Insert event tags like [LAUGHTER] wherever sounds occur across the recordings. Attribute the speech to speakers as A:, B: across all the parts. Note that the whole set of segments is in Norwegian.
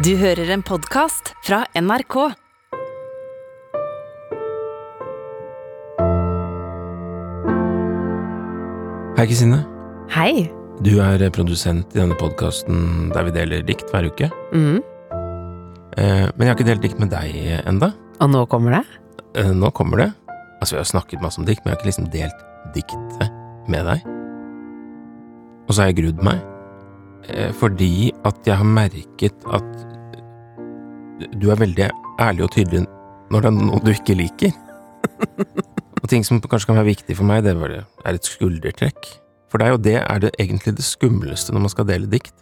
A: Du hører en podkast fra NRK.
B: Hei, Kristine.
C: Hei.
B: Du er produsent i denne podkasten der vi deler dikt hver uke.
C: Mm.
B: Eh, men jeg har ikke delt dikt med deg enda.
C: Og nå kommer det?
B: Eh, nå kommer det. Altså, vi har snakket masse om dikt, men jeg har ikke liksom delt diktet med deg. Og så har jeg grudd meg, fordi at jeg har merket at du er veldig ærlig og tydelig når det er noe du ikke liker. Og ting som kanskje kan være viktig for meg, det er et skuldertrekk. For deg, og det er det egentlig det skumleste når man skal dele dikt.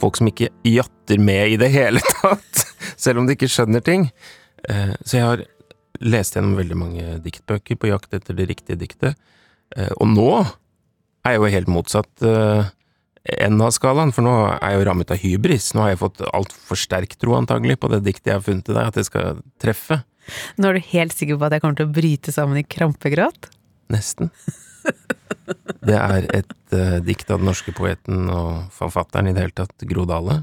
B: Folk som ikke jatter med i det hele tatt, [LAUGHS] selv om de ikke skjønner ting. Eh, så jeg har lest gjennom veldig mange diktbøker på jakt etter det riktige diktet, Eh, og nå er jeg jo helt motsatt eh, enden av skalaen, for nå er jeg jo rammet av hybris. Nå har jeg fått altfor sterk tro, antagelig, på det diktet jeg har funnet til deg, at det skal treffe.
C: Nå er du helt sikker på at jeg kommer til å bryte sammen i krampegråt?
B: Nesten. Det er et uh, dikt av den norske poeten og forfatteren i det hele tatt, Gro Dale.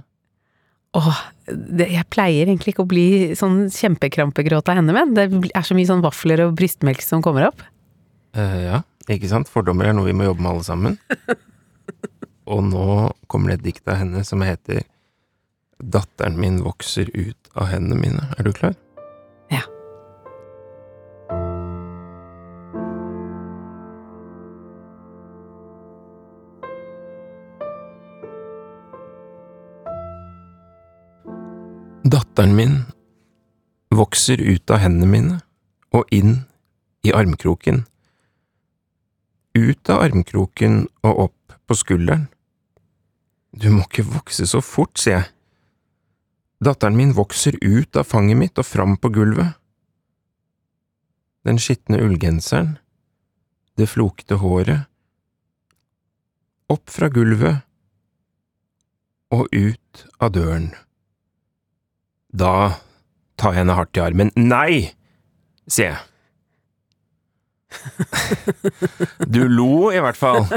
C: Åh, det, jeg pleier egentlig ikke å bli sånn kjempekrampegråt av henne, men det er så mye sånn vafler og brystmelk som kommer opp.
B: Uh, ja, ikke sant? Fordommer er noe vi må jobbe med alle sammen. Og nå kommer det et dikt av henne som heter Datteren min vokser ut av hendene mine. Er du klar?
C: Ja.
B: Datteren min vokser ut av hendene mine og inn i armkroken. Ut av armkroken og opp på skulderen. Du må ikke vokse så fort, sier jeg. Datteren min vokser ut av fanget mitt og fram på gulvet. Den skitne ullgenseren, det flokete håret, opp fra gulvet og ut av døren. Da tar jeg henne hardt i armen. Nei, sier jeg. [LAUGHS] Du lo i hvert fall.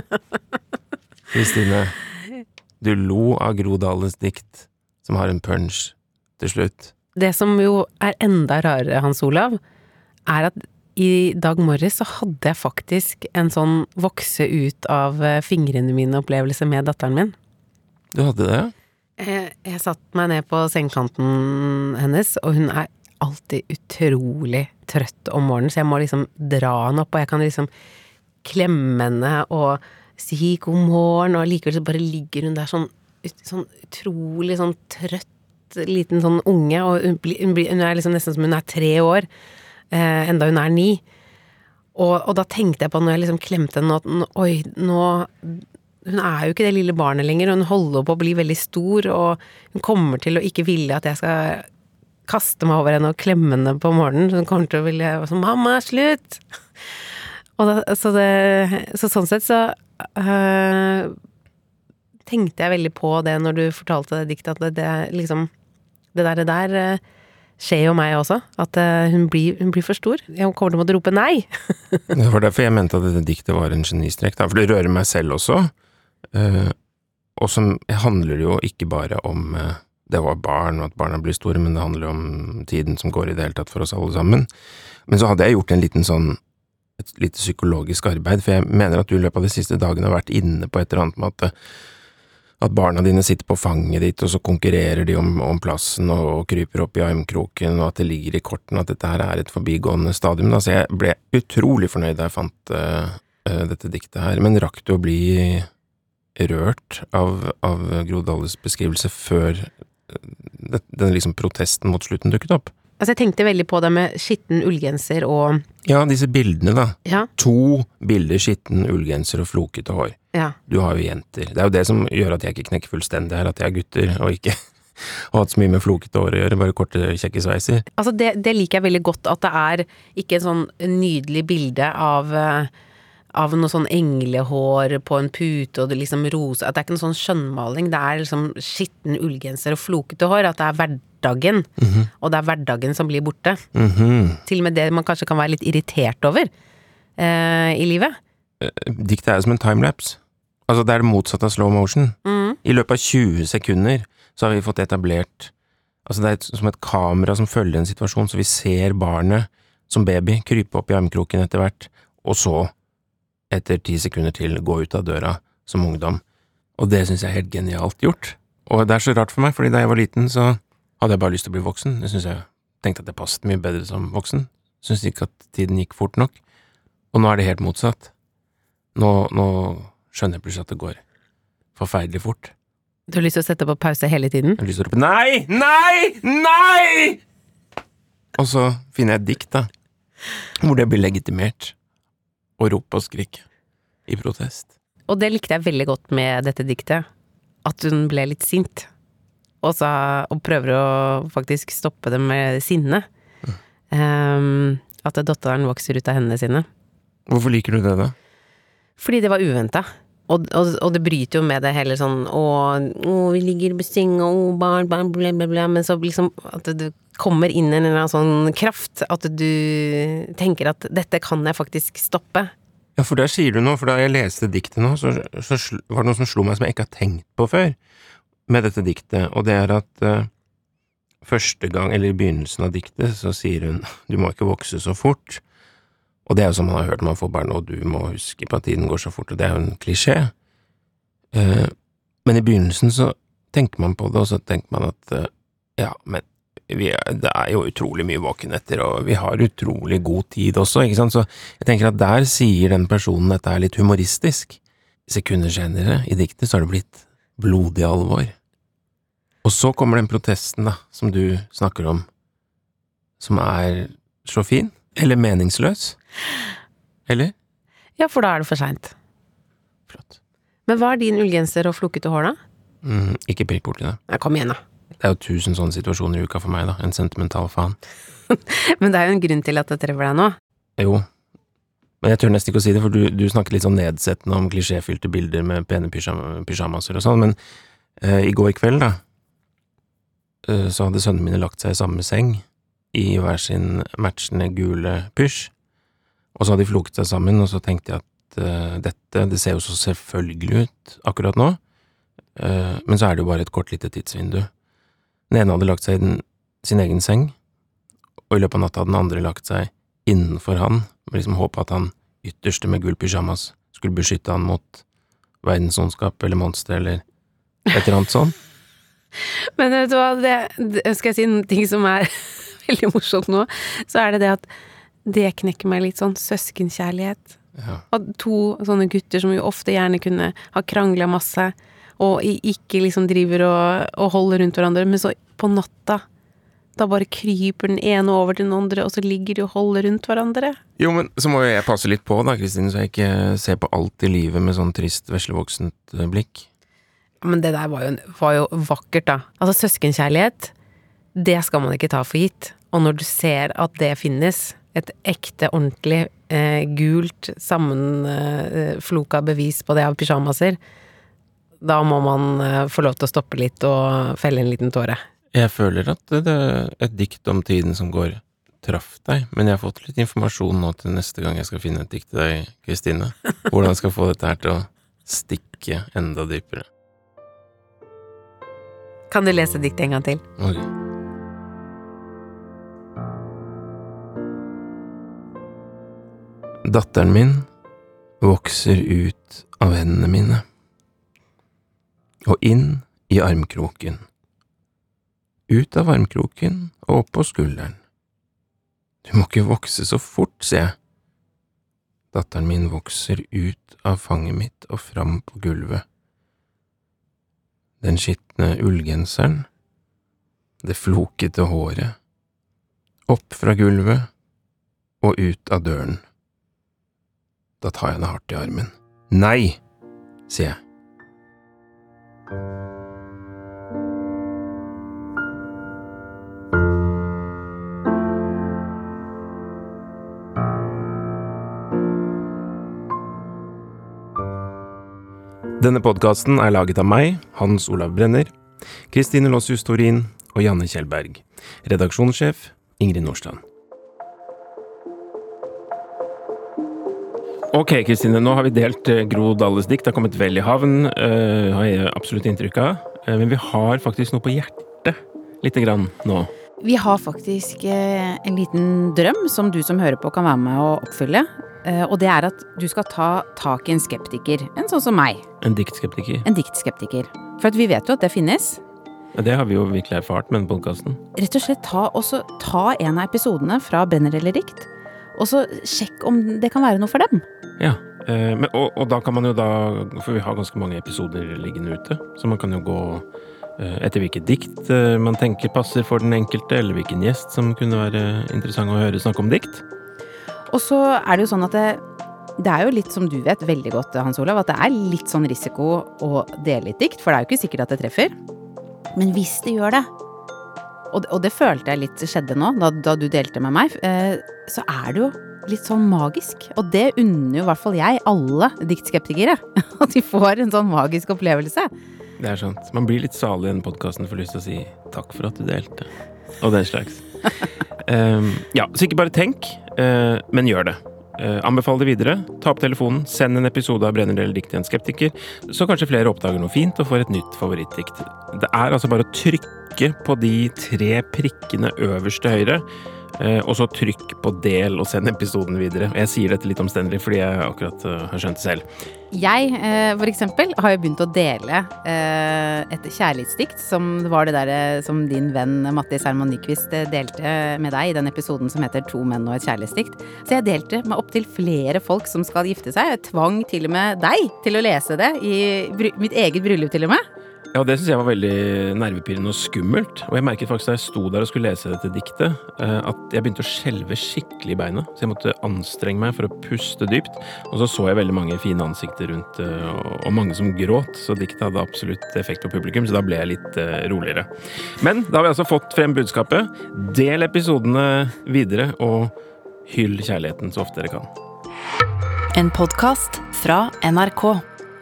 B: Kristine. Du lo av Grodalens dikt, som har en punch til slutt.
C: Det som jo er enda rarere, Hans Olav, er at i dag morges så hadde jeg faktisk en sånn vokse ut av eh, fingrene mine-opplevelse med datteren min.
B: Du hadde det?
C: Jeg, jeg satte meg ned på sengekanten hennes, og hun er alltid utrolig trøtt om morgenen, så jeg må liksom dra henne opp, og jeg kan liksom klemme henne og si god morgen, og likevel så bare ligger hun der sånn, sånn utrolig sånn trøtt liten sånn unge, og hun, hun, hun er liksom nesten som hun er tre år, eh, enda hun er ni. Og, og, da tenkte jeg på, når jeg liksom klemte henne, at oi, nå Hun er jo ikke det lille barnet lenger, hun holder på å bli veldig stor, og hun kommer til å ikke ville at jeg skal kaste meg over henne og klemme henne på morgenen. Hun kommer til å ville sånn 'Mamma, slutt!' [LAUGHS] og Da, så, det, så, sånn sett så øh, tenkte jeg veldig på det når du fortalte det diktet, at det, det liksom Det der, det der øh, skjer jo meg også. At øh, hun, blir, hun, blir, for stor. Jeg kommer til å måtte rope nei. [LAUGHS]
B: det var derfor jeg mente at dette diktet var en genistrek, da. For det rører meg selv også. Uh, og som handler jo ikke bare om uh, det var barn, og at barna blir store, men det handler om tiden som går i det hele tatt for oss alle sammen. Men så hadde jeg gjort en liten sånn, et lite psykologisk arbeid, for jeg mener at du i løpet av de siste dagene har vært inne på et eller annet med at, at barna dine sitter på fanget ditt, og så konkurrerer de om, om plassen og, og, kryper opp i armkroken, og at det ligger i kortene at dette her er et forbigående stadium. Altså, jeg ble utrolig fornøyd da jeg fant uh, dette diktet her, men rakk du å bli rørt av, av Gro Dalles beskrivelse før den liksom protesten mot slutten dukket opp.
C: Altså, jeg tenkte veldig på det med skitten ullgenser og
B: Ja, disse bildene, da.
C: Ja.
B: To bilder skitten ullgenser og flokete hår.
C: Ja.
B: Du har jo jenter. Det er jo det som gjør at jeg ikke knekker fullstendig her, at jeg er gutter, og ikke [LAUGHS] har hatt så mye med flokete hår å gjøre, bare korte, kjekke sveiser.
C: Altså, det, det, liker jeg veldig godt, at det er ikke en sånn nydelig bilde av uh, av noe sånn englehår på en pute og det liksom rose At det er ikke noe sånn skjønnmaling, det er liksom skitten ullgenser og flokete hår. At det er hverdagen, mm -hmm. og det er hverdagen som blir borte.
B: Mm -hmm.
C: Til og med det man kanskje kan være litt irritert over eh, i livet.
B: Eh, diktet er som en timelapse. Altså, det er det motsatte av slow motion.
C: Mm.
B: I løpet av 20 sekunder så har vi fått etablert Altså, det er et, som et kamera som følger en situasjon, så vi ser barnet som baby krype opp i armkroken etter hvert, og så, etter ti sekunder til, gå ut av døra som ungdom. Og det syns jeg er helt genialt gjort. Og det er så rart for meg, fordi da jeg var liten, så hadde jeg bare lyst til å bli voksen. Det synes jeg tenkte at det passet mye bedre som voksen. Syns ikke at tiden gikk fort nok. Og nå er det helt motsatt. Nå, nå skjønner jeg plutselig at det går forferdelig fort.
C: Du har lyst til å sette på pause hele tiden?
B: Jeg har lyst til å rope nei, nei, nei! Og så finner jeg et dikt, da, hvor det blir legitimert å rope og skrike i protest.
C: Og det likte jeg veldig godt med dette diktet. At hun ble litt sint. Og, sa, og prøver å faktisk stoppe det med sinne. Um, at datteren vokser ut av hendene sine.
B: Hvorfor liker du det, da?
C: Fordi det var uventa. Og, og, og, det bryter jo med det hele sånn å, å vi ligger i senga, å, barn, barn, bla, bla, bla. Men så liksom at det kommer inn en eller annen sånn kraft. At du tenker at dette kan jeg faktisk stoppe.
B: Ja, for der sier du noe. For da jeg leste diktet nå, så, så var det noe som slo meg som jeg ikke har tenkt på før med dette diktet. Og det er at uh, første gang, eller i begynnelsen av diktet, så sier hun du må ikke vokse så fort. Og det er jo som man har hørt man får barn, og du må huske på at tiden går så fort, og det er jo en klisjé. uh, men i begynnelsen så tenker man på det, og så tenker man at uh, ja, men er, det er jo utrolig mye våkenetter, og vi har utrolig god tid også, ikke sant, så jeg tenker at der sier den personen dette er litt humoristisk. Sekunder senere, i diktet, så har det blitt blodig alvor. Og så kommer den protesten, da, som du snakker om, som er så fin, eller meningsløs. Eller?
C: Ja, for da er det for seint.
B: Flott.
C: Men hva er din ullgenser og flukkete hår, da?
B: Mm, ikke prikk borti det.
C: Nei, kom igjen, da.
B: Det er jo tusen sånne situasjoner i uka for meg, da. En sentimental faen. [LAUGHS]
C: Men det er jo en grunn til at det treffer deg nå.
B: Jo. Men jeg tør nesten ikke å si det, for du, du snakket litt sånn nedsettende om klisjéfylte bilder med pene pyjama, pyjamaser og sånn, men uh, i går kveld, da, så hadde sønnene mine lagt seg i samme seng, i hver sin matchende gule pysj. Og så hadde de floket seg sammen, og så tenkte jeg at uh, dette, det ser jo så selvfølgelig ut akkurat nå, uh, men så er det jo bare et kort lite tidsvindu. Den ene hadde lagt seg i den, sin egen seng, og i løpet av natta hadde den andre lagt seg innenfor han, med liksom håpet at han ytterste med gul pyjamas skulle beskytte han mot verdensondskap eller monster eller et eller annet sånt.
C: Men vet du hva, det, det, skal jeg si en ting som er [LAUGHS] veldig morsomt nå, så er det det at det knekker meg litt sånn søskenkjærlighet. Ja. Og to sånne gutter som jo ofte gjerne kunne ha krangla masse, og ikke liksom driver og, og, holder rundt hverandre, men så på natta da bare kryper den ene over til den andre, og så ligger de og holder rundt hverandre.
B: Jo, men så må jeg passe litt på, da, Kristin, så jeg ikke ser på alt i livet med sånn trist, veslevoksent eh, blikk.
C: Men det der var jo, var jo vakkert, da. Altså, søskenkjærlighet, det skal man ikke ta for gitt. Og når du ser at det finnes, et ekte, ordentlig eh, gult, sammenfloka eh, bevis på det av pysjamaser, da må man eh, få lov til å stoppe litt og felle en liten tåre.
B: Jeg føler at det er et dikt om tiden som går, traff deg, men jeg har fått litt informasjon nå til neste gang jeg skal finne et dikt til deg, Kristine. Hvordan jeg skal få dette her til å stikke enda dypere.
C: Kan du lese diktet en gang til?
B: Ok. Datteren min vokser ut av hendene mine og inn i armkroken. Ut av armkroken og opp på skulderen. Du må ikke vokse så fort, sier jeg. Datteren min vokser ut av fanget mitt og fram på gulvet. Den skitne ullgenseren, det flokete håret, opp fra gulvet og ut av døren. Da tar jeg henne hardt i armen. Nei, sier jeg. Denne podkasten er laget av meg, Hans Olav Brenner, Kristine Lossius Torin og Janne Kjellberg. Redaksjonssjef Ingrid Nordstrand. Ok, Kristine, nå har vi delt eh, Gro Dalles dikt. Det har kommet vel i havn, uh, har jeg absolutt inntrykk av. Uh, men vi har faktisk noe på hjertet lite grann nå?
D: Vi har faktisk eh, en liten drøm som du som hører på kan være med å oppfylle. Eh, og det er at du skal ta tak i en skeptiker. En sånn som meg.
B: En diktskeptiker?
D: En diktskeptiker. For at vi vet jo at det finnes.
B: Ja, det har vi jo virkelig erfart med denne podkasten.
D: Rett og slett ta, også, ta en av episodene fra Brenner eller dikt, og så sjekk om det kan være noe for dem.
B: Ja, eh, men, og, og, da kan man jo da For vi har ganske mange episoder liggende ute, så man kan jo gå eh, etter hvilket dikt man tenker passer for den enkelte, eller hvilken gjest som kunne være interessant å høre snakke om dikt.
D: Og så er det jo sånn at det, det er jo litt som du vet veldig godt, Hans Olav, at det er litt sånn risiko å dele litt dikt, for det er jo ikke sikkert at det treffer. Men hvis det gjør det, og, og det følte jeg litt skjedde nå, da, da du delte med meg, eh, så er det jo litt sånn magisk. Og det unner jo i hvert fall jeg alle diktskeptikere. [LAUGHS] At de får en sånn magisk opplevelse.
B: Det er sant. Man blir litt salig i denne podkasten for lyst til å si takk for at du delte. Og den slags. Um, [LAUGHS] ja, så ikke bare tenk, uh, men gjør det. Uh, anbefal det videre. Ta opp telefonen, send en episode av Brenner eller dikt til en skeptiker, så kanskje flere oppdager noe fint og får et nytt favorittdikt. Det er altså bare å trykke på de tre prikkene øverst til høyre Eh, og så trykk på del og send episoden videre. Jeg sier dette litt omstendelig fordi jeg akkurat uh, har skjønt det selv.
D: Jeg, uh, for eksempel, har jo begynt å dele et kjærlighetsdikt, som var det derre som din venn Mattis Herman Nyquist delte med deg i den episoden som heter To menn og et kjærlighetsdikt. Så jeg delte med opptil flere folk som skal gifte seg. Jeg tvang til og med deg til å lese det i mitt eget bryllup, til og med.
B: Ja, det syns jeg var veldig nervepirrende og skummelt. Og jeg merket faktisk da jeg sto der og skulle lese dette diktet, eh, at jeg begynte å skjelve skikkelig i beina. Så jeg måtte anstrenge meg for å puste dypt. Og så så jeg veldig mange fine ansikter rundt, eh, og mange som gråt. Så diktet hadde absolutt effekt på publikum, så da ble jeg litt eh, roligere. Men da har vi altså fått frem budskapet. Del episodene videre, og hyll kjærligheten så ofte dere kan.
A: En podkast fra NRK.